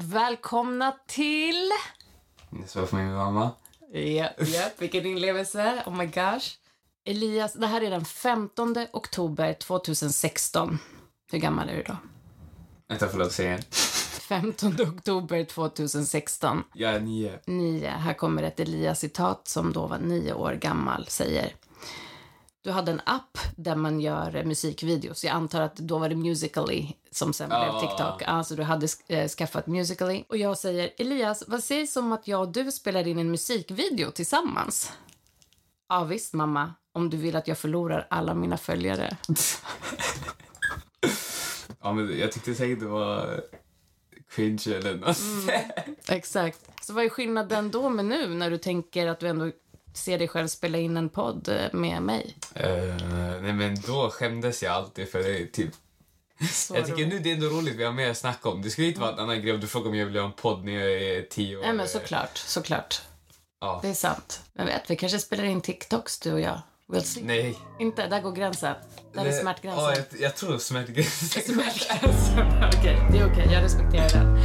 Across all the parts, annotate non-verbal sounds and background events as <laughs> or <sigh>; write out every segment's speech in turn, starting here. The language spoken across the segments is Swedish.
Välkomna till... Det svarar för min mamma. Japp, japp, vilken inlevelse. Oh my gosh. Elias, det här är den 15 oktober 2016. Hur gammal är du då? Vänta, förlåt, säg igen. 15 oktober 2016. Jag är nio. Nio. Här kommer ett Elias-citat som då var nio år gammal, säger du hade en app där man gör musikvideos. Jag antar att då var det Musically som sen blev Ah. TikTok. Alltså du hade eh, skaffat Musically. Och jag säger, Elias, vad sägs om att jag och du spelar in en musikvideo tillsammans? Ja visst mamma, om du vill att jag förlorar alla mina följare. <laughs> Ja, men jag tyckte säkert det var cringe eller något. Exakt. Så vad är skillnaden då med nu när du tänker att du ändå ser dig själv spela in en podd eh, med mig? Eh, nej, men då skämdes jag alltid för det. Typ. Så Jag tycker roligt. nu det är ändå roligt, vi har mer att snacka om. Det skulle inte vara en annan grej om du frågade om jag vill ha en podd när jag är tio år. Nej men såklart, såklart. Ja. Det är sant. Men vet, vi kanske spelar in TikToks du och jag. We'll see. Nej. Inte, där går gränsen. Där är Det- smärtgränsen. Ja, jag, jag tror smärtgränsen. Smärtgränsen. <laughs> Okej, det är okej. Jag respekterar det.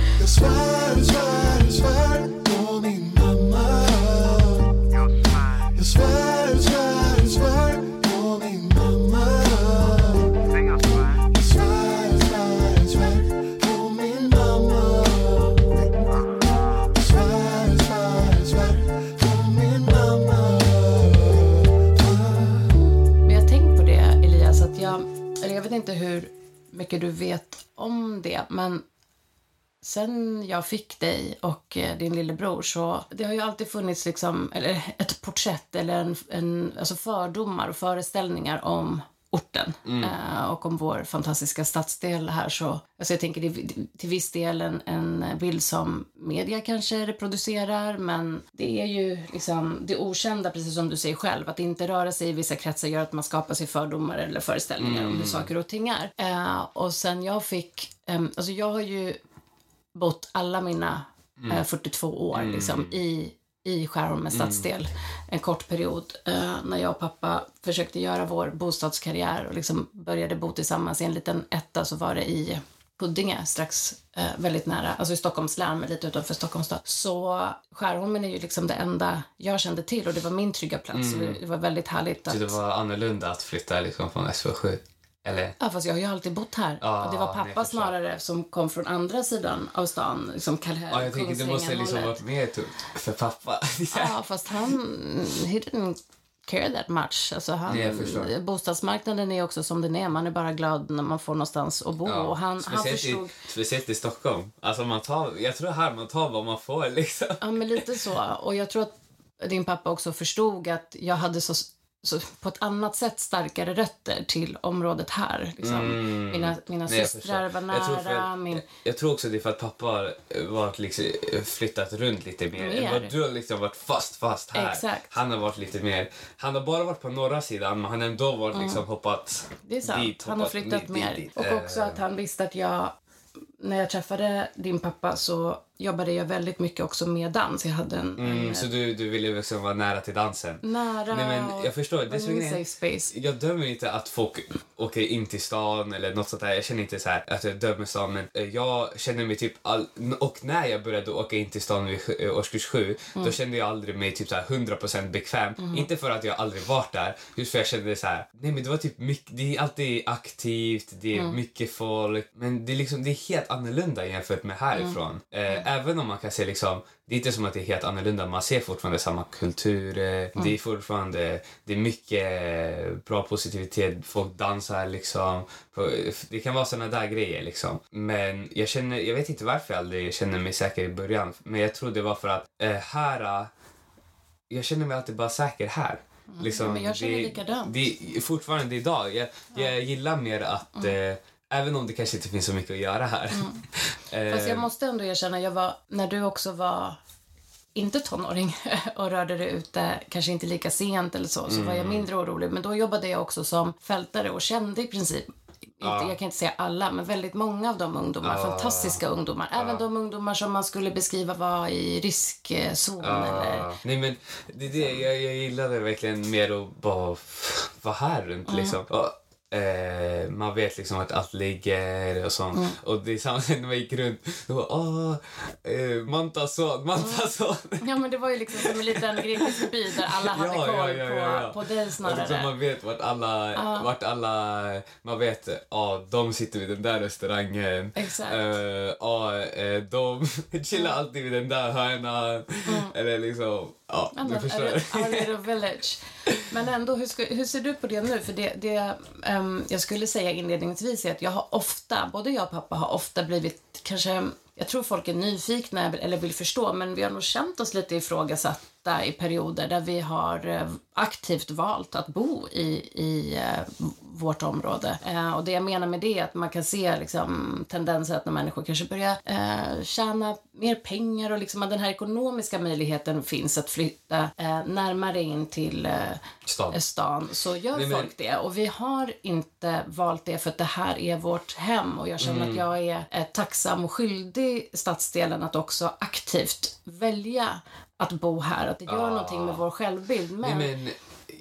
Inte hur mycket du vet om det, men sen jag fick dig och eh, din lillebror så det har ju alltid funnits liksom, eller ett porträtt eller en, en, alltså fördomar och föreställningar om orten eh, och om vår fantastiska stadsdel här. Så, alltså jag tänker det är till viss del en, en bild som media kanske reproducerar men det är ju liksom det okända, precis som du säger själv, att inte röra sig i vissa kretsar gör att man skapar sig fördomar eller föreställningar om hur saker och ting är. Eh, och sen jag fick, ehm, alltså jag har ju bott alla mina eh, 42 år liksom, i, i Skärholmens stadsdel en kort period eh, när jag och pappa försökte göra vår bostadskarriär och liksom började bo tillsammans i en liten etta så var det i Huddinge, strax eh, väldigt nära, alltså i Stockholms län, men lite utanför Stockholms stad. Så Skärholmen är ju liksom det enda jag kände till och det var min trygga plats. Det, det var väldigt härligt att... Så det var annorlunda att flytta liksom från SV7? Eller? Ja, fast jag har ju alltid bott här. Ja, och det var pappa snarare som kom från andra sidan av stan, liksom Kallhäll, Ja, jag tänker det måste liksom varit mer tungt för pappa. <laughs> Ja, fast han, he didn't care that much. Alltså han, Nej, bostadsmarknaden är också som den är. Man är bara glad när man får någonstans att bo. och han, han speciellt, förstod, i, speciellt i Stockholm. Alltså man tar, jag tror här man tar vad man får liksom. ja men lite så. Och jag tror att din pappa också förstod att jag hade så, så på ett annat sätt starkare rötter till området här. Liksom. Mina, mina Mm. Nej, systrar var förstår. Jag tror, nära. för, min, jag tror också det är för att pappa har varit liksom, flyttat runt lite mer. Mer. Du har liksom varit fast fast här. Exakt. Han har varit lite mer, han har bara varit på norra sidan men han har ändå varit liksom hoppat Det är sant. dit, han har flyttat dit, mer. dit, dit. Och också Eh, att han visste att jag... När jag träffade din pappa så jobbade jag väldigt mycket också med dans. Jag hade en, Mm, en så du, du ville liksom vara nära till dansen? nära Nej, men jag förstår. Det är en safe space. Jag dömer inte att folk åker in till stan eller något sånt där. Jag känner inte så här att jag dömer stan men eh, jag känner mig typ all... och när jag började åka in till stan vid eh, årskurs sju Mm. då kände jag aldrig mig typ så här 100% bekväm. Inte för att jag aldrig varit där, just för jag kände så här. nej men det var typ mycket, det är alltid aktivt, det är Mm. mycket folk men det är liksom det är helt annorlunda jämfört med härifrån. Eh, även om man kan se liksom det är inte som att det är helt annorlunda. Man ser fortfarande samma kultur. eh, Det är fortfarande det är mycket bra positivitet. Folk dansar liksom. Det kan vara såna där grejer liksom. Men jag känner, jag vet inte varför jag aldrig känner mig säker i början. Men jag tror det var för att eh, här... eh, Jag känner mig alltid bara säker här. Liksom, Mm. men jag känner det, likadant. Det, fortfarande idag. Jag, jag gillar mer att... Eh, även om det kanske inte finns så mycket att göra här. Mm. <laughs> Fast jag Eh, måste ändå erkänna, jag var, när du också var inte tonåring <laughs> och rörde dig ute, kanske inte lika sent eller så, så var Mm. jag mindre orolig. Men då jobbade jag också som fältare och kände i princip inte, jag kan inte säga alla, men väldigt många av de ungdomar, fantastiska ungdomar. Även de ungdomar som man skulle beskriva var i riskzon eller... Nej men det det, jag, jag gillade verkligen mer att bara vara här runt Mm. liksom. Och Eh, man vet liksom vart allt ligger och sånt. Mm. Och det är samma sak när man gick runt. Då var åh, eh, Mantas son, Mantas son. <laughs> Ja, men det var ju liksom som en liten grekisk by där alla hade Ja, koll ja, ja. På, på dig Och snarare. så man vet vart alla, vart alla, man vet, ja de sitter vid den där restaurangen. Exakt. Eh, Ja, eh, de <laughs> chillar alltid vid den där hörnan. Eller liksom, ja, förstår. Little village. Men ändå, hur, ska, hur ser du på det nu? För det, det ehm, jag skulle säga inledningsvis är att jag har ofta, både jag och pappa har ofta blivit kanske, jag tror folk är nyfikna eller vill förstå, men vi har nog känt oss lite ifrågasatta i perioder där vi har eh, aktivt valt att bo i, i eh, vårt område. Eh, och det jag menar med det är att man kan se liksom, tendenser att när människor kanske börjar eh, tjäna mer pengar och liksom att den här ekonomiska möjligheten finns att flytta eh, närmare in till eh, Stan. stan så gör Nej, men- folk det. Och vi har inte valt det för att det här är vårt hem och jag känner Mm. att jag är eh, tacksam och skyldig stadsdelen att också aktivt välja att bo här. Att det gör någonting med vår självbild. Men, Ah. Nej, men,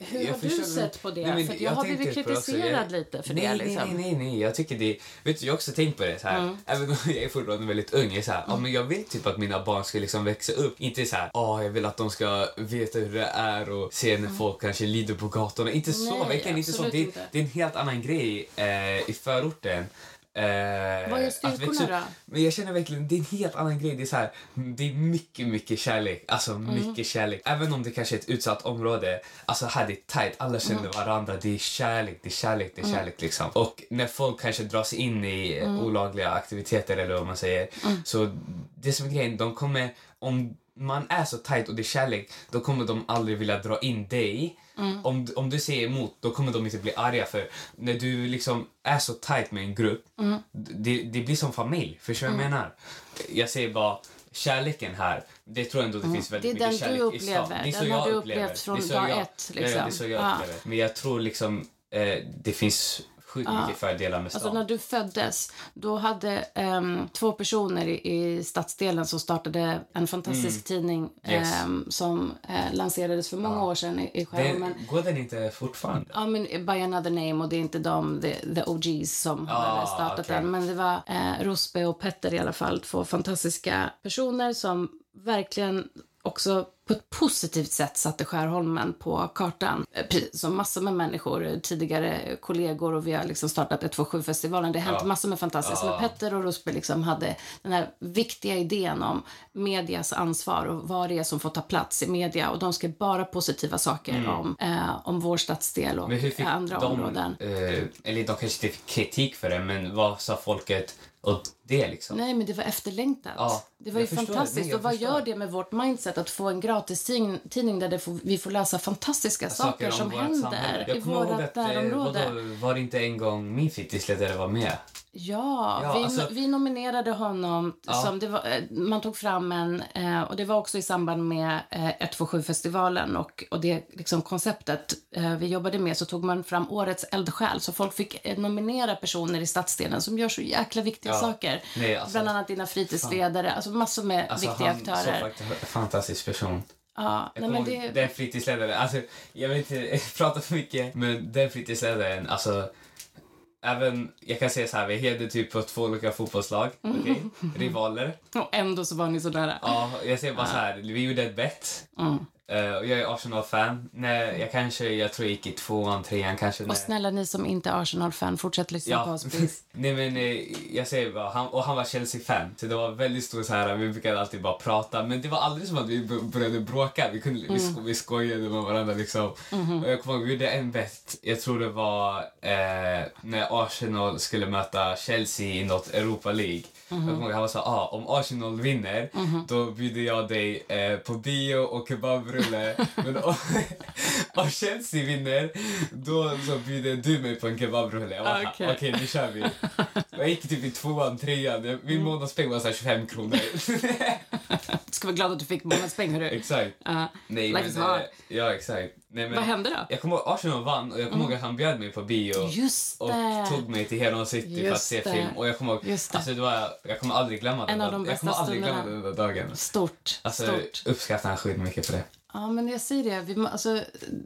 hur jag har du sett på det? Nej, men för att jag, har blivit kritiserad Jag- lite för nej, det. Liksom. Mm. Nej, nej, nej. Jag tycker det... Vet du, jag har också tänkt på det så här. Även om jag är fortfarande väldigt ung. Jag, är så här, ja, men jag vill typ att mina barn ska liksom växa upp. Inte så här, åh, jag vill att de ska veta hur det är och se när folk kanske lider på gatorna. Inte så, Mm. Nej, verkligen inte så. Det, inte. det är en helt annan grej eh, i förorten. Eh, Vad är styrkorna då? Men jag känner verkligen, det är en helt annan grej. Det är så här, det är mycket, mycket kärlek. Alltså Mm. mycket kärlek. Även om det kanske är ett utsatt område. Alltså här det är tight, alla känner Mm. varandra. Det är kärlek, det är kärlek, det är kärlek liksom. Och när folk kanske dras in i Mm. olagliga aktiviteter eller vad man säger. Så det som är grejen, de kommer, om man är så tight och det är kärlek, då kommer de aldrig vilja dra in dig. Mm. Om, om du säger emot, då kommer de inte bli arga för när du liksom är så tight med en grupp, Mm. det, det blir som familj. Förstår du vad jag menar? Jag säger bara, kärleken här, det tror jag ändå det finns väldigt Mm. Det är mycket du kärlek i stan. upplever. Det är Den har jag du upplever. upplevt från dag jag- ett, Ja, ja, det är liksom. så jag Ja. upplever. Men jag tror liksom, eh, det finns sjukt mycket fördelar med stan. Alltså när du föddes, då hade ehm, två personer i, i stadsdelen som startade en fantastisk tidning Mm. Yes. ehm, som eh, lanserades för många år sedan i, i Skärholmen. det, går den inte fortfarande? Ja, men by another name och det är inte de, the, the OGs som Ah, har startat okej. den. Men det var eh, Rosbe och Petter i alla fall, två fantastiska personer som verkligen också på ett positivt sätt satte Skärholmen på kartan. Eh, Precis som massor med människor, eh, tidigare kollegor och vi har liksom startat 127-festivalen. Det har hänt Ja. massor med fantastiskt. Men Petter och Rosbe liksom hade den här viktiga idén om medias ansvar och vad det är som får ta plats i media. Och de skrev bara positiva saker om, eh, om vår stadsdel och Mm. Fick andra de, områden. eh, eller de kanske inte fick kritik för det, men vad sa folket åt det liksom? Nej, men det var efterlängtat. Ja, det var ju fantastiskt. Och vad förstår. gör det med vårt mindset att få en gratis tidning, tidning där det får, vi får läsa fantastiska saker, om som händer i vårt eh, närområde? vadå, Var det inte en gång min fritidsledare var med? Ja, Ja, vi, alltså- vi nominerade honom. Ja. Som det var, eh, man tog fram en, eh, och det var också i samband med eh, 127-festivalen och, och det liksom konceptet eh, vi jobbade med så tog man fram årets eldsjäl. Så folk fick eh, nominera personer i stadsdelen som gör så jäkla viktiga Ja. saker. Nej, alltså, Bland annat dina fritidsledare, alltså massor med Alltså, viktiga han aktörer. så fantastisk person. Ja, Jag nej, men det, den fritidsledaren, alltså jag vill inte <laughs> prata för mycket, men den fritidsledaren, alltså Även, jag kan säga så här, vi hade typ på två olika fotbollslag, okej? Rivaler. <laughs> och ändå så var ni så nära. Ja, jag säger bara så här, vi gjorde ett bett. Mm. Eh, jag är Arsenal-fan. Nej, jag kanske, jag tror jag gick i tvåan, trean kanske. Och snälla ni som inte är Arsenal-fan, fortsätt lyssna på oss please. <laughs> Nej men eh, jag säger bara, han, och han var Chelsea-fan. Så det var väldigt stor så här, vi brukade alltid bara prata. Men det var aldrig som att vi började bråka. Vi, kunde, vi, sko- vi skojade med varandra liksom. Och jag kommer ihåg, vi gjorde en bett. Jag tror det var eh, när Arsenal skulle möta Chelsea i något Europa League. Kommer ihåg, han var så ah, om Arsenal vinner, då bjuder jag dig eh, på bio och kebabrulle. <laughs> Men om, <laughs> om Chelsea vinner, då så bjuder du mig på en kebabrulle. Jag bara, Okej. okej nu kör vi. <laughs> Jag gick typ i tvåan, trean. Min månadspeng var så här 25 kronor. Ska vara glad att du fick månadspeng hörru. exakt. Ja. Nej, men, eh, Ja, exakt. Nej, men, Vad hände då? Jag kommer ihåg Arsenal vann och jag kommer ihåg att han bjöd mig på bio. Just och tog mig till Heron City för att Just se det. film. Och jag kommer ihåg, Just det. alltså det var, jag kommer aldrig glömma den En av dagen. de Jag kommer aldrig glömma den där dagen. Stort, Alltså, stort. uppskattar han skitmycket för det. Ja, men jag säger det. Vi, alltså,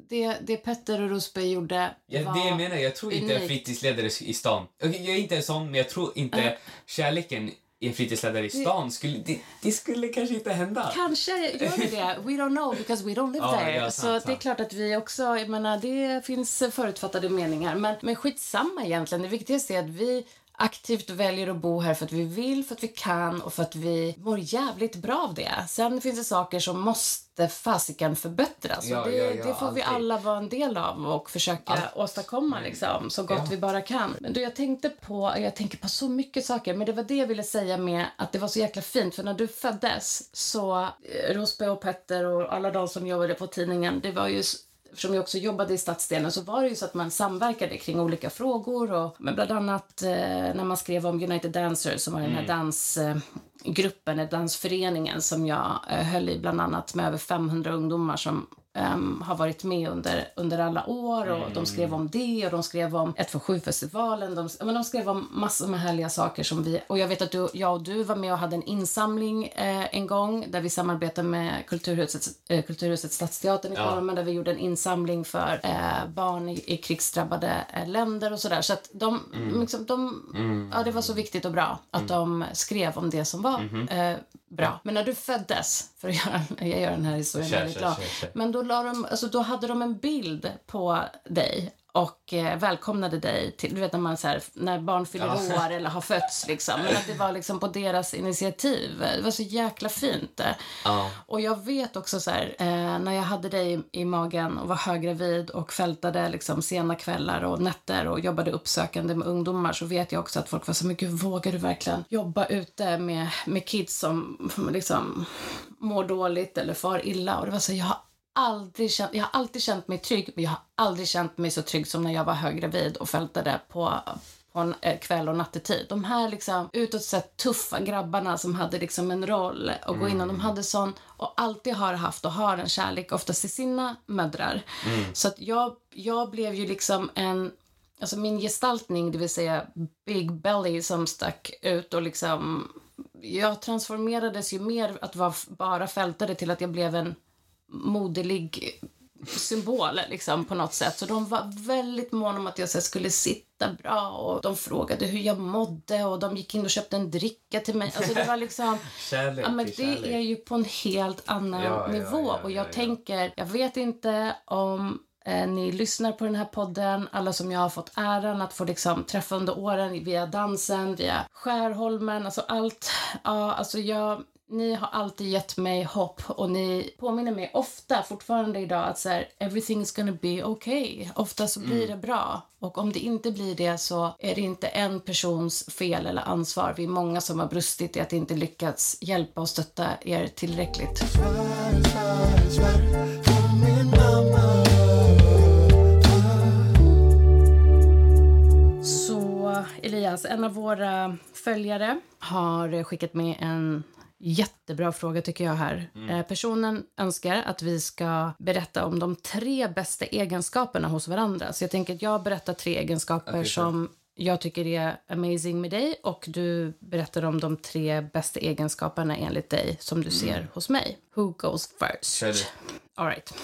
det, det Petter och Rosberg gjorde Ja, var... det jag menar, jag tror inte unikt. fritidsledare i stan... Jag är inte en sån, men jag tror inte kärleken i en fritidsledare i stan skulle... Det, det skulle kanske inte hända. Kanske gör det det. We don't know because we don't live Ja, there. ja, så sant, det är sant. klart att vi också, jag menar, det finns förutfattade meningar. Men, men skitsamma egentligen. Det viktigaste är att vi aktivt väljer att bo här för att vi vill, för att vi kan och för att vi mår jävligt bra av det. Sen finns det saker som måste fasiken förbättras. Ja, det, ja, ja, det får vi alltid. alla vara en del av och försöka Allt. åstadkomma liksom, så gott vi bara kan. Men du, jag tänkte på, jag tänker på så mycket saker, men det var det jag ville säga med att det var så jäkla fint, för när du föddes så, eh, Rosberg och Petter och alla de som jobbade på tidningen, det var ju Eftersom jag också jobbade i stadsdelen så var det ju så att man samverkade kring olika frågor. Och, men bland annat eh, när man skrev om United Dancers som var den här dansgruppen, eh, dansföreningen som jag eh, höll i bland annat med över 500 ungdomar som ehm, har varit med under, under alla år. Och De skrev om det och de skrev om 127-festivalen. De, men de skrev om massor med härliga saker. som vi Och Jag vet att du, jag och du var med och hade en insamling eh, en gång där vi samarbetade med Kulturhuset, eh, Kulturhuset Stadsteatern i Ja. Malmö där vi gjorde en insamling för eh, barn i, i krigsdrabbade eh, länder och sådär. Så att de, Mm. liksom, de, ja, det var så viktigt och bra att de skrev om det som var Mm-hmm. eh, bra. Men när du föddes, för att göra, <laughs> jag gör den här historien väldigt lång, men då, la de, alltså, då hade de en bild på dig och eh, välkomnade dig till, du vet när man så här, när barn fyller Ja. år eller har fötts liksom, men att det var liksom på deras initiativ. Det var så jäkla fint. Ja. Och jag vet också så här, eh, när jag hade dig i, magen och var höggravid och fältade liksom sena kvällar och nätter och jobbade uppsökande med ungdomar så vet jag också att folk var så mycket, vågar du verkligen jobba ute med, med kids som liksom mår dåligt eller far illa? Och det var så, jag har aldrig känt, jag har alltid känt mig trygg, men jag har aldrig känt mig så trygg som när jag var höggravid och fältade på på en eh, kväll och nattetid. De här liksom utåt sett tuffa grabbarna som hade liksom en roll att gå in och de hade sån och alltid har haft och har en kärlek oftast till sina mödrar. Så att jag, jag blev ju liksom en Alltså min gestaltning, det vill säga Big Belly som stack ut och liksom jag transformerades ju mer att vara bara fältade till att jag blev en moderlig symbol liksom, på något sätt. Så de var väldigt måna om att jag så skulle sitta bra och de frågade hur jag mådde och de gick in och köpte en dricka till mig. Alltså det var liksom... <laughs> Kärlek Ja, men det kärlek. är ju på en helt annan Ja, nivå. ja, och jag ja, ja. tänker, jag vet inte om eh, ni lyssnar på den här podden, alla som jag har fått äran att få liksom träffa under åren via dansen, via Skärholmen, alltså allt. Ja, alltså jag, ni har alltid gett mig hopp och ni påminner mig ofta fortfarande idag att så här, everything is gonna be okay. Ofta så blir det bra. Och om det inte blir det så är det inte en persons fel eller ansvar. Vi är många som har brustit i att inte lyckats hjälpa och stötta er tillräckligt. Svär, svär, svär Så Elias, en av våra följare har skickat med en jättebra fråga tycker jag här. Eh, Personen önskar att vi ska berätta om de tre bästa egenskaperna hos varandra. Så jag tänker att jag berättar tre egenskaper kör. som jag tycker är amazing med dig och du berättar om de tre bästa egenskaperna enligt dig som du ser hos mig. Who goes first? Kör du. All right.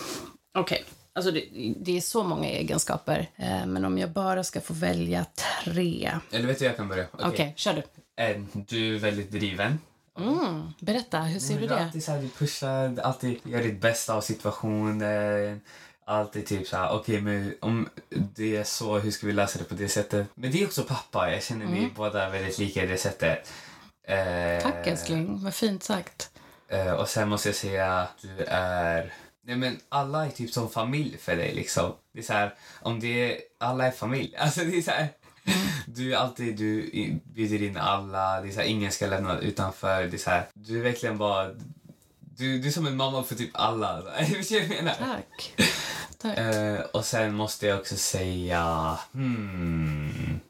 Okej. Alltså det, det är så många egenskaper. Eh, men om jag bara ska få välja tre. Eller vet du, jag kan börja. Okej, kör du. Eh, Du är väldigt driven. Mm, berätta, hur ser du det? Alltid så här, du pushar, alltid gör ditt bästa av situationen. Alltid typ så här, okej men om det är så, hur ska vi lösa det på det sättet? Men det är också pappa, jag känner vi båda väldigt lika i det sättet. Eh, Mm. Tack älskling, vad fint sagt. Eh, och sen måste jag säga att du är... Nej men alla är typ som familj för dig liksom. Det är så här, om det är... Alla är familj. <laughs> Alltså det är så här... <laughs> Du alltid, du bjuder in alla, det är så här, ingen ska lämna utanför. Det är så här, du är verkligen bara... Du, du är som en mamma för typ alla. <laughs> Vet du vad jag menar? Tack. Tack. Eh, och sen måste jag också säga... Hmm,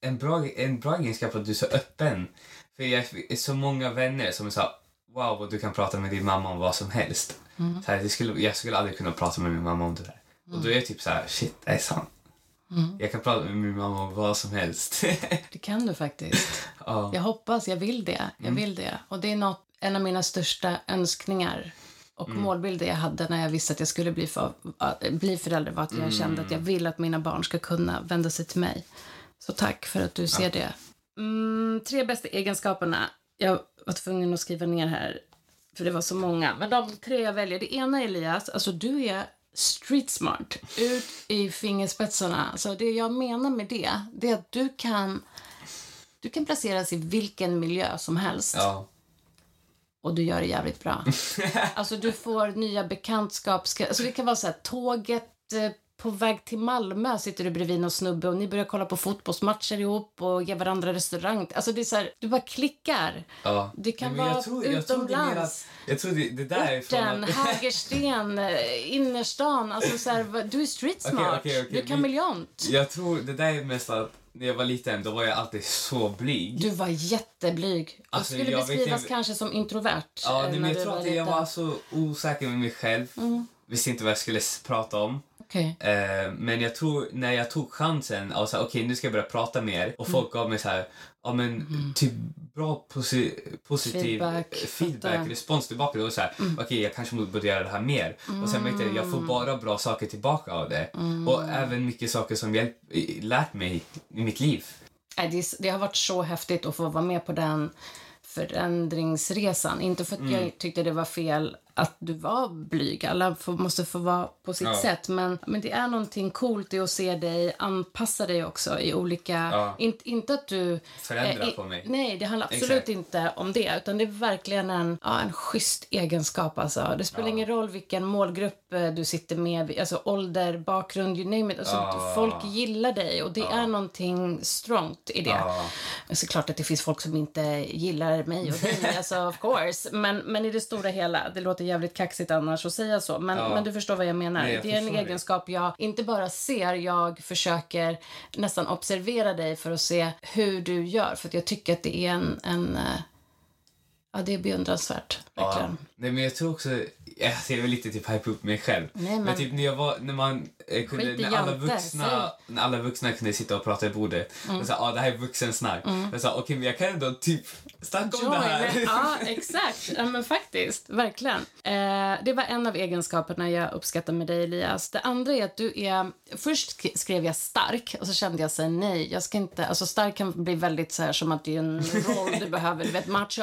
en, bra, en bra egenskap att du är så öppen. För jag är så många vänner som är så här, wow, vad du kan prata med din mamma om vad som helst. Så här, det skulle, jag skulle aldrig kunna prata med min mamma om det där. Och då är jag typ så här, shit, det är sant. Jag kan prata med min mamma om vad som helst. <laughs> Det kan du faktiskt. ja. Jag hoppas, jag vill det. Jag vill det. Och det är något, en av mina största önskningar och målbilder jag hade när jag visste att jag skulle bli, för, äh, bli förälder var att jag kände att jag vill att mina barn ska kunna vända sig till mig. Så tack för att du ser det. Mm, tre bästa egenskaperna. Jag var tvungen att skriva ner här, för det var så många. Men de tre jag väljer. Det ena är Elias, alltså du är street smart. Ut i fingerspetsarna. Så det jag menar med det, det är att du kan, du kan placeras i vilken miljö som helst. Ja. Och du gör det jävligt bra. <laughs> alltså du får nya bekantskaps... Alltså det kan vara så här, tåget eh, på väg till Malmö sitter du bredvid någon snubbe och ni börjar kolla på fotbollsmatcher ihop och ge varandra restaurang. Alltså det är så här, du bara klickar. ja. Det kan Nej, vara jag tror, jag tror det är mer utomlands. att, Jag tror det, det där är från Orten, att... <laughs> Hägersten, eh, innerstan. Alltså så här, du är street smart. okej, okej, Du är kameleont. Jag tror det där är mest att när jag var liten då var jag alltid så blyg. Du var jätteblyg. Du Alltså, skulle jag beskrivas verkligen- kanske som introvert. Ja, eh, men jag du tror var att jag var så osäker med mig själv. Mm. Visste inte vad jag skulle prata om. Okej. Eh, men jag tror när jag tog chansen och sa okej nu ska jag börja prata mer och Mm. folk gav mig så här, ja men typ bra posi positiv Feedback, feedback. Mm. respons tillbaka. Då var så här, okej jag kanske borde göra det här mer. Och sen märkte jag jag får bara bra saker tillbaka av det. Mm. Och även mycket saker som hjälp, lärt mig i mitt liv. Det, det har varit så häftigt att få vara med på den förändringsresan. Inte för att Mm. jag tyckte det var fel att du var blyg. Alla får, måste få vara på sitt Ja. sätt. Men, men det är någonting coolt i att se dig anpassa dig också i olika... Ja. In, inte att du... Förändra i- på mig. Nej, det handlar absolut Exakt. inte om det. Utan det är verkligen en, ja, en schysst egenskap. Alltså. Det spelar Ja. ingen roll vilken målgrupp eh, du sitter med. Alltså ålder, bakgrund, you name it. Alltså, Ja. Folk gillar dig och det är någonting strongt i det. Ja. Såklart att det finns folk som inte gillar mig och dig, <laughs> alltså of course. Men, men i det stora hela, det låter jävligt kaxigt annars att säga så. Men, Ja. men du förstår vad jag menar. Nej, jag det är en det. egenskap jag inte bara ser, jag försöker nästan observera dig för att se hur du gör. För att jag tycker att det är en, en eh, ja det är beundransvärt. Ja. Nej men jag tror också, jag ser väl lite typ hype upp mig själv. Nej, men- typ när jag var, när man eh, kunde, när alla Jante, vuxna, när alla vuxna kunde sitta och prata i bordet. Och sa, ah, det här är vuxensnack. Jag sa, okej men jag kan ändå typ snacka om det här. men- Ja, <laughs> exakt. Ja, men faktiskt. Verkligen. Eh, det var en av egenskaperna jag uppskattar med dig, Elias. Det andra är att du är... Först sk- skrev jag stark och så kände jag så här, nej, jag ska inte... Alltså stark kan bli väldigt så här som att det är en roll du behöver. Du vet, macho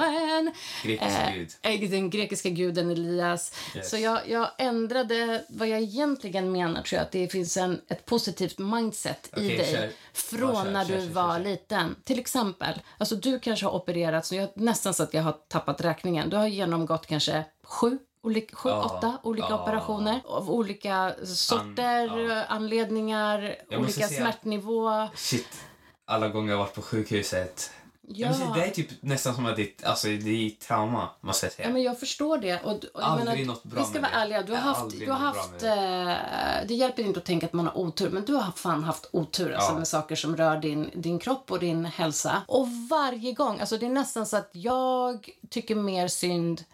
man. Grekisk gud. Eh, den grekiska guden Elias. Yes. Så jag, jag ändrade vad jag egentligen menar, tror jag. Att det finns en, ett positivt mindset i Okej, dig. kör. Från Ja, kör, när kör, du var liten. Till exempel, alltså du kanske har opererats, jag, nästan så att jag har tappat räkningen. Du har genomgått kanske sju, olika, sju Ja, åtta olika ja. operationer av olika sorter, ja. anledningar, Jag olika smärtnivå. Shit, alla gånger jag varit på sjukhuset. Ja. Måste, det är typ nästan som att det, alltså, det är trauma, måste jag säga. Ja, men jag förstår det. Och, och Aldrig menar, något bra vi ska vara det. ärliga. Du har haft, du har haft med eh, det hjälper inte att tänka att man har otur, men du har fan haft otur alltså, Ja. med saker som rör din, din kropp och din hälsa. Och varje gång, alltså det är nästan så att jag tycker mer synd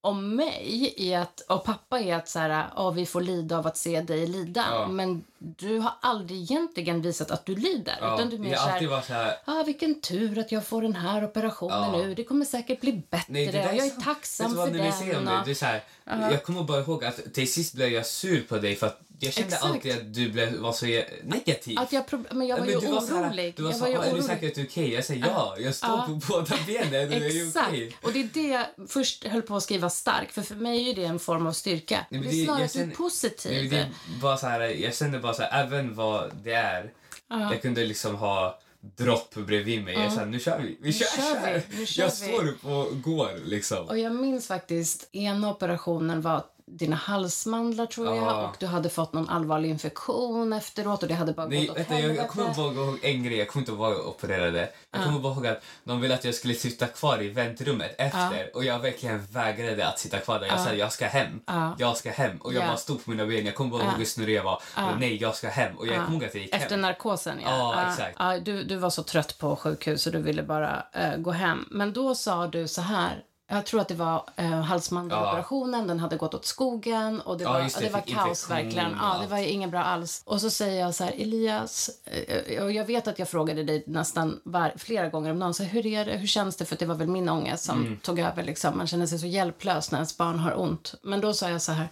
om mig i att, och pappa är att så här, "Ja, vi får lida av att se dig lida. Ja. Men du har aldrig egentligen visat att du lider. ja, utan du är mer jag så här, så Ah, vilken tur att jag får den här operationen Ja. nu. Det kommer säkert bli bättre. Nej, det jag är sant. tacksam för säger om den. det, det är så här, Jag kommer bara ihåg att till sist blev jag sur på dig för att jag kände Exakt. alltid att du blev, var så negativ. Att jag, men jag var Ja, ju men du var så här- orolig. Du var jag så, var ju "Ah, är du orolig. säker att du är okej? Jag säger ja, jag står Ja. på <laughs> båda benen och jag är okej. Och det är det jag först höll på att skriva stark. För för mig är det en form av styrka. Nej, men det det- är snarare att du är positiv. Nej, det bara så här, jag kände bara så här, även vad det är, jag kunde liksom ha dropp bredvid mig. Jag sa, nu kör vi. Vi kör, kör vi, nu kör jag vi. står upp och går liksom. Och jag minns faktiskt, ena operationen var dina halsmandlar tror jag Ja. och du hade fått någon allvarlig infektion efteråt och det hade bara Nej, gått åt vänta, jag, jag helvete. kommer bara ihåg en grej. Jag kommer inte ihåg vad jag opererade. Jag kommer bara ihåg att de ville att jag skulle sitta kvar i väntrummet efter och jag verkligen vägrade att sitta kvar där. Jag sa jag ska hem. Ja. Jag ska hem. Och jag Ja. bara stod på mina ben. Jag kommer bara ihåg hur snurrig jag var. Och nej, jag ska hem. Och jag kommer ihåg att jag gick Efter hem. narkosen, ja. Ja, exakt. Ja, du, du var så trött på sjukhus och du ville bara eh, gå hem. Men då sa du så här, jag tror att det var eh, halsmandeloperationen, den hade gått åt skogen och det Ja, var, ja, det, det var kaos verkligen. Ja, det var inget bra alls. Och så säger jag så här, Elias, eh, och jag vet att jag frågade dig nästan var, flera gånger om dagen, så här, hur är det, hur känns det? För det var väl min ångest som Mm. tog över liksom. Man känner sig så hjälplös när ens barn har ont. Men då sa jag så här,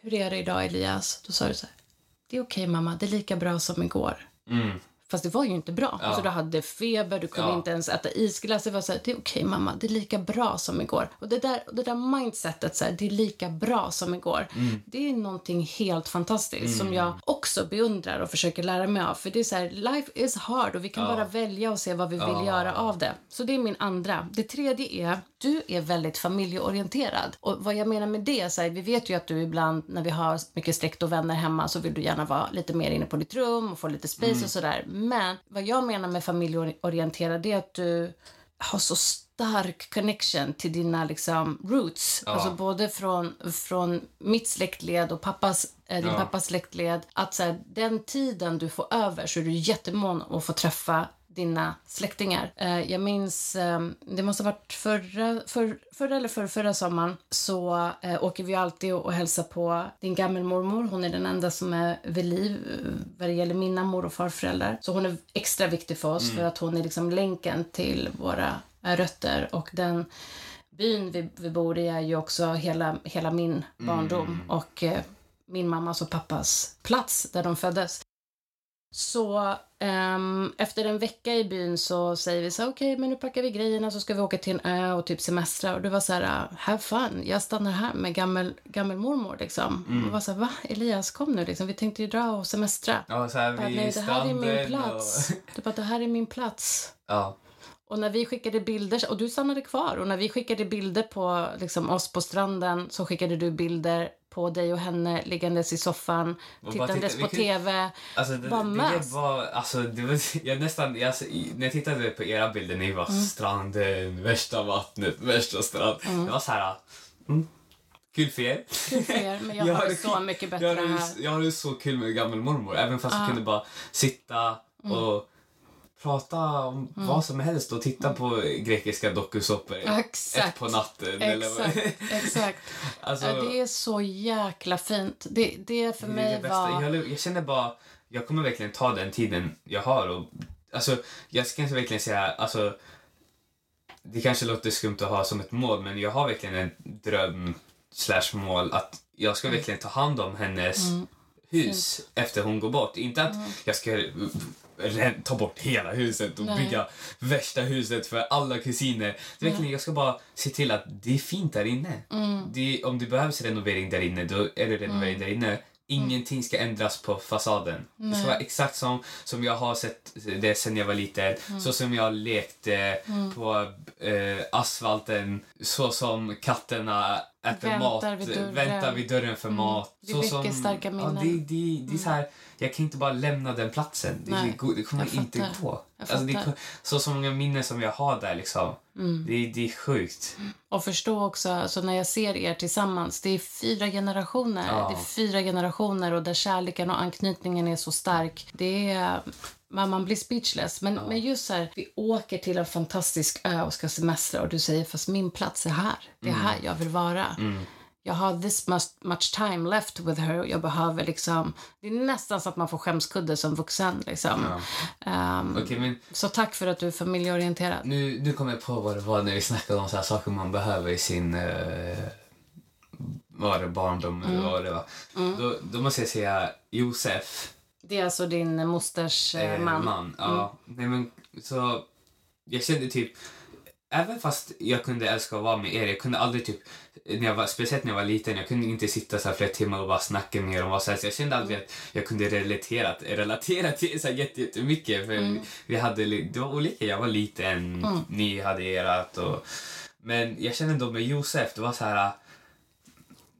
hur är det idag Elias? Då sa du så här, det är okej mamma, det är lika bra som igår. Mm. Fast det var ju inte bra. Alltså, du hade feber, du kunde Ja. inte ens äta isglass. Det var så här, det är okej mamma, det är lika bra som igår. Och det där, det där mindsetet, så här, det är lika bra som igår. Mm. Det är någonting helt fantastiskt som jag också beundrar och försöker lära mig av. För det är så här, life is hard och vi kan bara välja och se vad vi vill göra av det. Så det är min andra. Det tredje är, du är väldigt familjeorienterad. Och vad jag menar med det, så här, vi vet ju att du ibland när vi har mycket släkt och vänner hemma så vill du gärna vara lite mer inne på ditt rum och få lite space och sådär. Men vad jag menar med familjeorienterad är att du har så stark connection till dina liksom roots. Alltså både från, från mitt släktled och pappas, eh, din Ja. pappas släktled. Att så här, den tiden du får över så är du jättemån att få träffa dina släktingar. Eh, jag minns, eh, det måste ha varit förra, för, förra eller förra, förra sommaren så eh, åker vi alltid och, och hälsar på din gammelmormor. Hon är den enda som är vid liv eh, vad det gäller mina mor och farföräldrar. Så hon är extra viktig för oss för att hon är liksom länken till våra rötter och den byn vi, vi bor i är ju också hela, hela min barndom och eh, min mammas och pappas plats där de föddes. Så ehm, efter en vecka i byn så säger vi så okej men nu packar vi grejerna så ska vi åka till en ö och typ semestra. Och det var så här, "Ah, have fun, jag stannar här med gammel, gammelmormor liksom. Och det var så här, va Elias kom nu liksom, vi tänkte ju dra och semestra. Ja, så här vid Nej, det här är min plats. och... Du bara, det här är min plats. Ja. Och när vi skickade bilder, och du stannade kvar, och när vi skickade bilder på liksom, oss på stranden så skickade du bilder på dig och henne liggandes i soffan, tittandes titta- på kunde- tv. Alltså det, Bara det mös. var, alltså det var, jag nästan, jag, när jag tittade på era bilder, ni var Mm. stranden, värsta vattnet, värsta strand. Det var så här, mm, kul för er. Kul för er, men jag <laughs> har det så mycket bättre jag hade, här. Jag hade så kul med gammelmormor, även fast Ah. vi kunde bara sitta Mm. och prata om vad som helst och titta på grekiska dokusåpor Exakt. ett på natten. Eller vad- Exakt, exakt. <laughs> alltså, det är så jäkla fint. Det, det för Det mig det var... Jag, jag känner bara, jag kommer verkligen ta den tiden jag har och alltså, jag ska inte verkligen säga, alltså det kanske låter skumt att ha som ett mål men jag har verkligen en dröm slash mål att jag ska verkligen ta hand om hennes hus efter hon går bort. Inte att jag ska ta bort hela huset och Nej. bygga värsta huset för alla kusiner. Verkligen, jag ska bara se till att det är fint där inne. Det, om det behövs renovering där inne, då är det renovering där inne. Ingenting ska ändras på fasaden. Det ska vara exakt som, som jag har sett det sen jag var liten. Så som jag lekte på eh, asfalten. Så som katterna äter Väntar mat. vid dörren. Väntar vid dörren för mat. Det så väcker som, starka Ja, minnen. det, det, det är så här, jag kan inte bara lämna den platsen. Det, det, det kommer jag inte gå. Alltså, det, så så många minnen som jag har där liksom. Mm. Det, det är sjukt. Och förstå också, alltså när jag ser er tillsammans, det är fyra generationer. Ja. Det är fyra generationer och där kärleken och anknytningen är så stark. Det är... Man, man blir speechless. Men, men just så här, vi åker till en fantastisk ö och ska semestra och du säger fast min plats är här. Det är Mm. här jag vill vara. Jag har this much, time left with her och jag behöver liksom... Det är nästan så att man får skämskudde som vuxen. Liksom. Ehm, Okej, men Så tack för att du är familjeorienterad. nu, nu kommer jag på vad det var när vi snackade om så här saker man behöver i sin eh, var det barndom eller vad det var. Då, då måste jag säga Josef. Det är alltså din mosters eh, eh, man. Ja. Nej, men, så jag kände typ, även fast jag kunde älska att vara med er, jag kunde aldrig typ, när jag var, speciellt när jag var liten, jag kunde inte sitta så här flera timmar och bara snacka med er om vad som helst. Jag kände aldrig att jag kunde relatera, relatera till så här jätte- jättemycket. För vi hade, det var olika, jag var liten, ni hade erat och men jag kände ändå med Josef, det var så här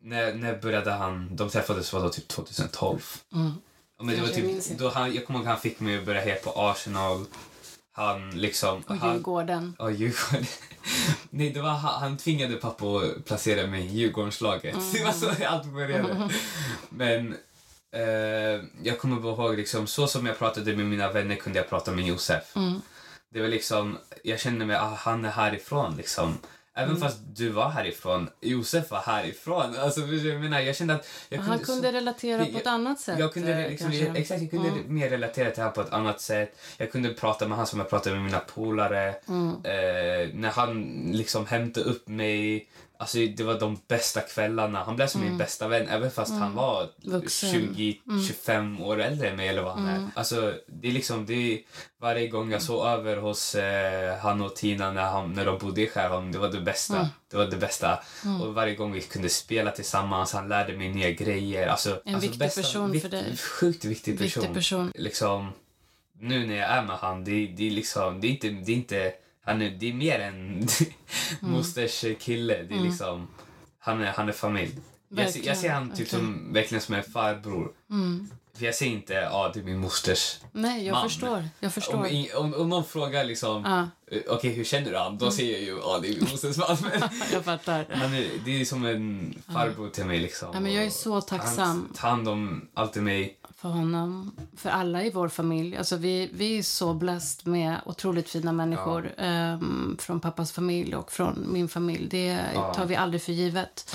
när, när började han, de träffades var då typ 2012. Mm. Ja, Men det var typ, då han, jag kommer ihåg att han fick mig att börja heja på Arsenal. Han liksom... Och han, Djurgården. Ja, Djurgården. <laughs> Nej, det var han, han tvingade pappa att placera mig i Djurgårdslaget. <laughs> Det var så allt började. <laughs> Men eh, jag kommer bara ihåg, liksom, så som jag pratade med mina vänner kunde jag prata med Josef. Mm. Det var liksom, jag kände mig, ah, han är härifrån liksom. Även fast du var härifrån, Josef var härifrån. Alltså, jag menar, jag kände att... Jag Han kunde relatera på jag- ett annat sätt. Jag kunde, eh, liksom, exakt, jag kunde mer relatera till honom på ett annat sätt. Jag kunde prata med honom som jag pratade med mina polare. Mm. Eh, när han liksom hämtade upp mig. Alltså, det var de bästa kvällarna. Han blev som min bästa vän även fast han var Mm. Vuxen. Mm. 20-25 år äldre än mig eller vad han är. Alltså, det är liksom, det är, varje gång jag sov över hos eh, han och Tina när, han, när de bodde i Skärholm, det var det bästa. Mm. Det var det bästa. Och varje gång vi kunde spela tillsammans, han lärde mig nya grejer. Alltså, En alltså, viktig person vikt- för dig. Sjukt viktig person. Viktig person. Liksom, nu när jag är med han, det, det är liksom, det är inte, det är inte, han är, det är mer än <laughs> Mm. mosters kille. Det är liksom, han är, han är familj. Jag, ser- jag ser han typ Verkligen, som, verkligen som en farbror. För jag säger inte, ja ah, det är min mosters Nej, jag man. förstår. Jag förstår. om, i- om, om någon frågar liksom, Ja. eh, okej hur känner du han? Då säger jag ju, ja det är min mosters man. <laughs> Jag fattar. han är, det är som en farbror till mig liksom. Ja, men jag är så tacksam. Han tar hand om alltid mig. För honom, för alla i vår familj. Alltså vi, vi är så blessed med otroligt fina människor ehm, från pappas familj och från min familj. Det Ja. tar vi aldrig för givet.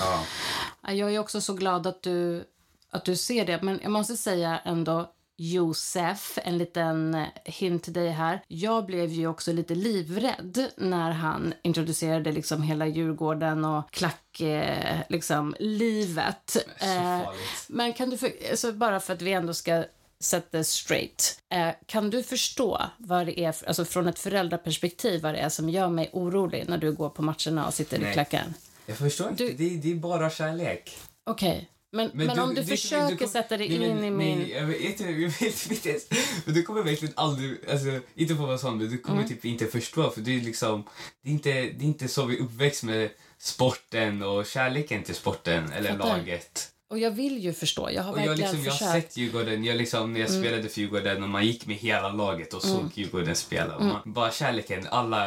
Ja. Jag är också så glad att du, att du ser det. Men jag måste säga ändå, Josef, en liten hint till dig här. Jag blev ju också lite livrädd när han introducerade liksom hela Djurgården och klack, eh, liksom, livet. Eh, men kan du, för, alltså bara för att vi ändå ska sätta det straight. Eh, kan du förstå vad det är, alltså från ett föräldraperspektiv, vad det är som gör mig orolig när du går på matcherna och sitter i Nej. klacken? Jag förstår inte, Du- det, det är bara kärlek. Okej, men, men, om du, försöker kom- sätta dig nej, in men- i min... Nej, jag vet jag vet inte ens. Men du kommer verkligen aldrig, alltså inte på vad sån, men du kommer Mm. typ inte förstå för det är liksom, det är inte, det är inte så vi uppväxt med sporten och kärleken till sporten eller Fattar. laget. Och jag vill ju förstå, jag har Och jag, verkligen liksom, jag har försökt. Mm. sett Djurgården, jag liksom, när jag spelade för Djurgården och man gick med hela laget och såg Djurgården spela. Mm. Man, bara kärleken, alla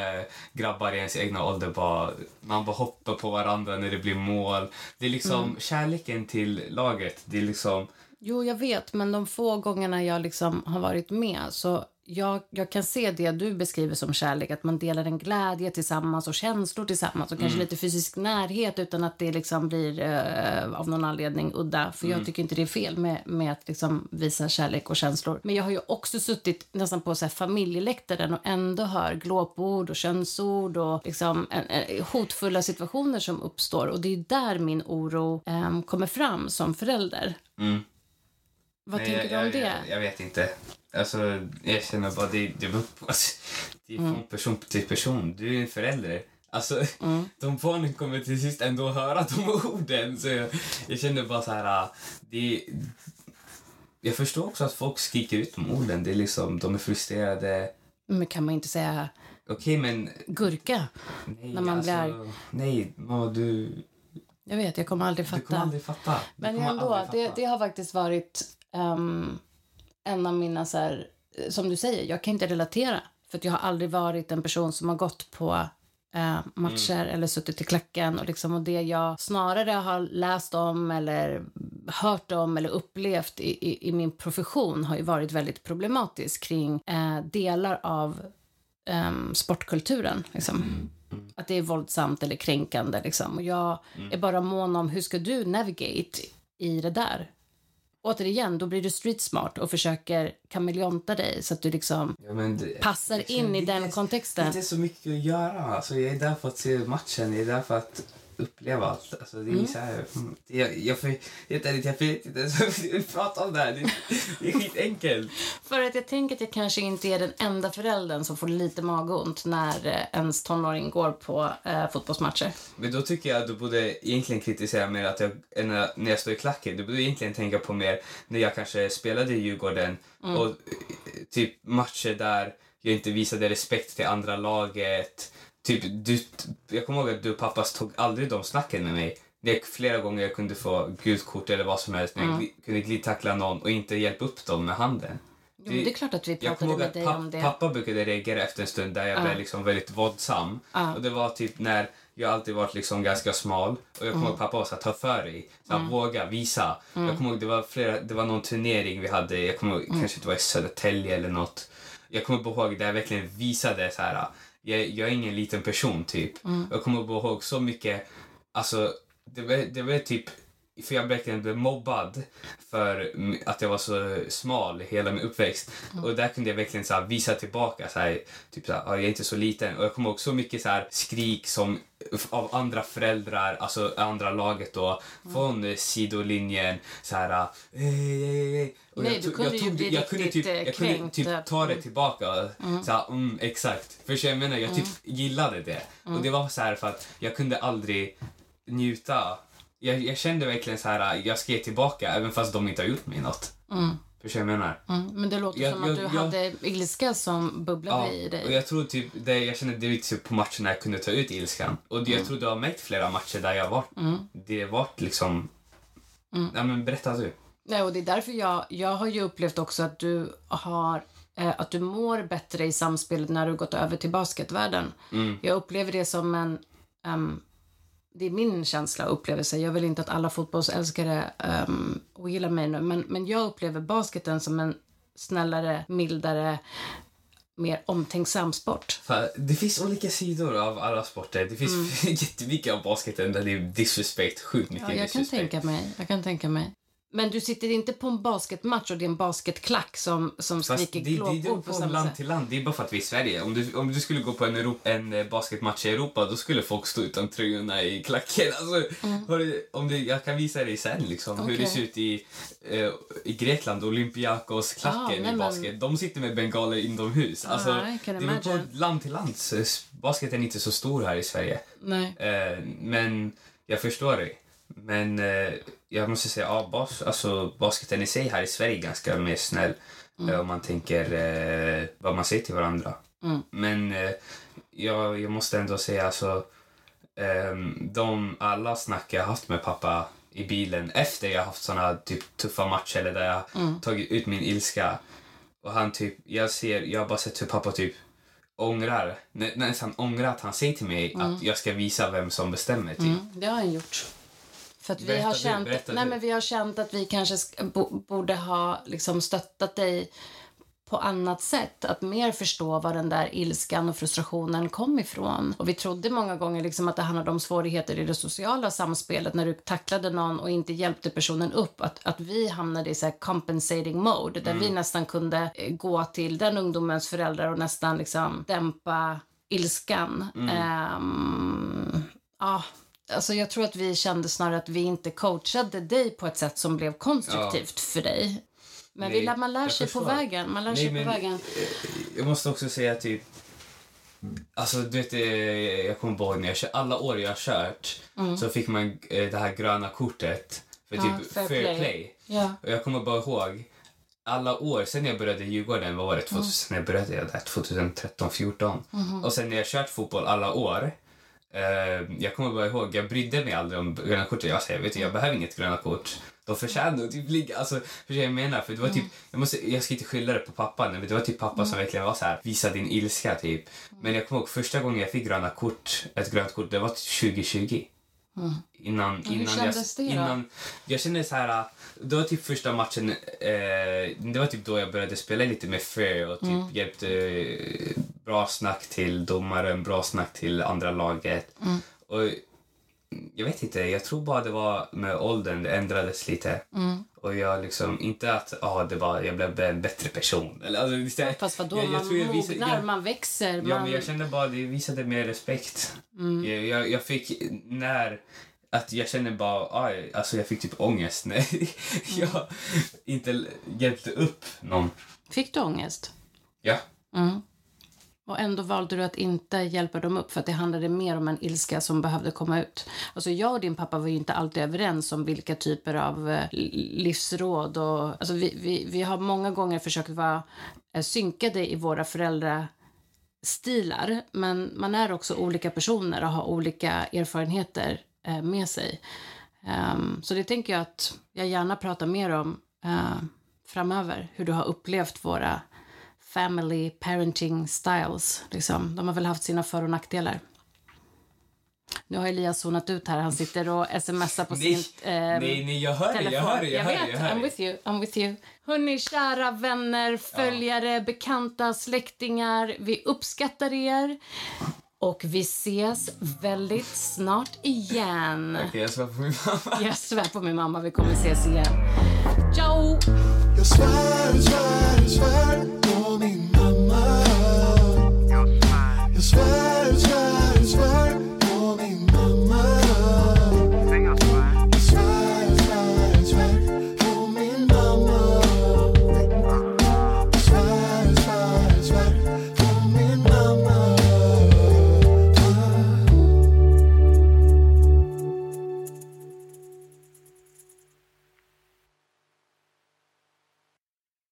grabbar i ens egna ålder bara, man bara hoppar på varandra när det blir mål. Det är liksom Mm. kärleken till laget, det är liksom, Jo, jag vet, men de få gångerna jag liksom har varit med så jag, jag kan se det du beskriver som kärlek, att man delar en glädje tillsammans och känslor tillsammans och kanske lite fysisk närhet utan att det liksom blir eh, av någon anledning udda. För jag tycker inte det är fel med, med att liksom visa kärlek och känslor. Men jag har ju också suttit nästan på så här familjeläktaren och ändå hör glåpord och könsord och liksom en, en, hotfulla situationer som uppstår. Och det är där min oro eh, kommer fram som förälder. mm. Vad Nej, tänker jag, du om jag, det? Jag, jag vet inte. Alltså, jag känner bara det, det, <laughs> alltså, det är från Mm. person till person. Du är en förälder. Alltså, <laughs> de barnen kommer till sist ändå höra de <laughs> orden. Så jag, jag känner bara så här... äh, Det, jag förstår också att folk skriker ut de orden. Det är liksom, de är frustrerade. Men kan man inte säga Okej, men... gurka? Nej, När man blir alltså, Nej, mamma, du, Jag vet, jag kommer aldrig du fatta. kommer aldrig fatta. Du Men ändå, aldrig det, fatta. det har faktiskt varit ehm, en av mina så här, eh, som du säger, jag kan inte relatera. För jag har aldrig varit en person som har gått på eh, matcher Mm. eller suttit i klacken. Och, liksom, och det jag snarare har läst om eller hört om eller upplevt i, i, i min profession har ju varit väldigt problematiskt kring eh, delar av ehm, sportkulturen. Liksom. Att det är våldsamt eller kränkande. Liksom. Och jag är bara mån om hur ska du navigate i det där. Återigen, då blir du street smart och försöker kameleonta dig så att du liksom Ja, det- passar in i är den inte- kontexten. Det är så mycket att göra. Alltså, jag är där för att se matchen. Jag är där för att uppleva allt. Alltså, det är Mm. så här, mm, det, jag, jag, för, helt ärligt, jag vet inte ens vad vi pratar om det här. Det, det är skitenkelt. För att jag tänker att jag kanske inte är den enda föräldern som får lite magont när eh, ens tonåring går på eh, fotbollsmatcher. Men då tycker jag att du borde egentligen kritisera mer att jag, när när jag står i klacken. Du borde egentligen tänka på mer när jag kanske spelade i Djurgården Mm. och eh, typ matcher där jag inte visade respekt till andra laget. Typ, du, jag kommer ihåg att du och pappa tog aldrig de snacken med mig. Det är flera gånger jag kunde få gult kort eller vad som helst när jag Mm. gli- kunde glidtackla någon och inte hjälpa upp dem med handen. Jo, men det är klart att vi Jag pratade med dig om det. pappa brukade reagera efter en stund där jag Ja. blev liksom väldigt våldsam. Ja. Och det var typ när jag alltid varit liksom ganska smal och jag kommer Mm. ihåg pappa var så här, ta för dig. Så här, Våga, visa. Jag kommer ihåg det var, flera, det var någon turnering vi hade, jag kommer ihåg, Mm. kanske det var i Södertälje eller något. Jag kommer ihåg där jag verkligen visade så här, jag, jag är ingen liten person typ. Mm. Jag kommer ihåg så mycket, alltså det var, det var typ för jag verkligen blev mobbad för att jag var så smal hela min uppväxt. Mm. Och där kunde jag verkligen så visa tillbaka. Så här, typ så här, "Ja, jag är inte så liten. Och jag kommer ihåg så mycket så här, skrik som av andra föräldrar, alltså andra laget då, Mm. från sidolinjen. Så här, "Ey, ey, ey." Och Nej, jag du kunde jag ju tog- bli jag kunde typ, eh, Jag kunde typ eh, ta det mm. tillbaka. Så här, mm, exakt. För jag menar, jag typ gillade det. Och det var så här för att jag kunde aldrig njuta. Jag, jag kände verkligen så här, jag ska ge tillbaka även fast de inte har gjort mig något. Mm. Förstår jag menar? Mm. Men det låter Jag- som att jag- du jag- hade ilska som bubblade i och dig. jag tror typ, det, jag kände det var typ på matchen när jag kunde ta ut ilskan. Och det, jag Mm. tror du har märkt flera matcher där jag var, det var liksom, Mm. ja men berätta du. Nej, och det är därför jag, jag har ju upplevt också att du har eh, att du mår bättre i samspelet när du gått över till basketvärlden. Mm. Jag upplever det som en... ehm, det är min känsla och upplevelse. Jag vill inte att alla fotbollsälskare um, ogillar mig nu, men, men jag upplever basketen som en snällare, mildare, mer omtänksam sport. Det finns olika sidor av alla sporter. Det finns <laughs> jättemycket av basketen där det är disrespect, sjukt mycket Mm. Ja, jag kan disrespect. tänka mig. Jag kan tänka mig. Men du sitter inte på en basketmatch och det är en basketklack som, som Fast skriker glåpord på samma land sätt. till land. Det är bara för att vi är i Sverige. Om du, om du skulle gå på en, Europa, en eh, basketmatch i Europa då skulle folk stå utan tröjorna i klacken. Alltså, har du, om du, jag kan visa dig sen liksom, hur det Mm. Ser ut i, eh, i Grekland. Olympiakos-klacken Ah, i men- basket. De sitter med bengaler inomhus. Alltså, Ah, det är på land till land. Basketen är inte så stor här i Sverige. Nej. Eh, men jag förstår dig. Men eh, jag måste säga, ja, bas, alltså, basketen i sig här i Sverige är ganska mer snäll. Eh, om man tänker eh, vad man säger till varandra. Mm. Men eh, jag, jag måste ändå säga alltså, ehm, de alla snack jag haft med pappa i bilen efter jag haft såna typ tuffa matcher eller där jag Mm. tagit ut min ilska. Och han typ, jag ser, jag har bara sett hur pappa typ ångrar, nä, nästan ångrar att han säger till mig att jag ska visa vem som bestämmer typ. Mm, det har han gjort. För att vi Berätta har, du, känt, berätta nej, du. men vi har känt att vi kanske sk- bo, borde ha liksom stöttat dig på annat sätt. Att mer förstå var den där ilskan och frustrationen kom ifrån. Och vi trodde många gånger liksom att det handlade om svårigheter i det sociala samspelet när du tacklade någon och inte hjälpte personen upp. Att, att vi hamnade i så här compensating mode där vi nästan kunde eh, gå till den ungdomens föräldrar och nästan liksom dämpa ilskan. Ehm, ja, alltså jag tror att vi kände snarare att vi inte coachade dig på ett sätt som blev konstruktivt för dig. Men Nej, vi, man lär sig på vägen. Man lär Nej, sig men- på vägen. Jag måste också säga typ... Alltså du vet, eh, jag kommer ihåg när jag kör, alla år jag har kört så fick man eh, det här gröna kortet för Ja, typ fair fair, play. play. Ja. Och jag kommer bara ihåg alla år sen jag började i Djurgården, vad var det? 2000, När började jag där? 2013, 14. Och sen när jag kört fotboll alla år eh, jag kommer bara ihåg, jag brydde mig aldrig om gröna kortet. Jag säger, vet du, jag behöver inget gröna kort. De förtjänar typ ligga, alltså, för jag menar, för det var typ, jag, måste, jag ska inte skylla det på pappa, men det var typ pappa som verkligen var så här, visa din ilska typ. Men jag kommer ihåg första gången jag fick gröna kort, ett grönt kort, det var typ 2020. Innan, hur innan kändes det jag, då? innan, jag kände så här, det var typ första matchen, eh, det var typ då jag började spela lite med fair och typ Mm. hjälpte bra snack till domaren, bra snack till andra laget. Mm. Och jag vet inte, jag tror bara det var med åldern det ändrades lite. Mm. Och jag liksom, inte att ah, det var, jag blev en bättre person. Eller, alltså, visst Fast vadå, jag- jag man jag visade- mognar, jag- man växer. Ja, man... men jag kände bara det visade mer respekt. Mm. Jag, jag, jag fick när att jag kände bara, aj, alltså jag fick typ ångest när <laughs> jag inte hjälpte upp någon. Fick du ångest? Ja. Mm. Och ändå valde du att inte hjälpa dem upp för att det handlade mer om en ilska som behövde komma ut. Alltså jag och din pappa var ju inte alltid överens om vilka typer av eh, livsråd och alltså vi, vi, vi har många gånger försökt vara eh, synkade i våra föräldrastilar men man är också olika personer och har olika erfarenheter eh, med sig. Ehm, så det tänker jag att jag gärna pratar mer om framöver, hur du har upplevt våra family parenting styles. Liksom. De har väl haft sina för och nackdelar. Nu har Elias zonat ut här. Han sitter och smsar på Nej, sin ehm, nej, nej, jag hör det, jag telefon. hör det, jag hör det, vet, jag hör I'm with you, I'm with you. Hörni, kära vänner, följare, bekanta, släktingar. Vi uppskattar er. Och vi ses väldigt snart igen. Okej, jag svarar på min mamma. Jag svär på min mamma, vi kommer ses igen. Ciao! Jag svär, svär, svär It's fine.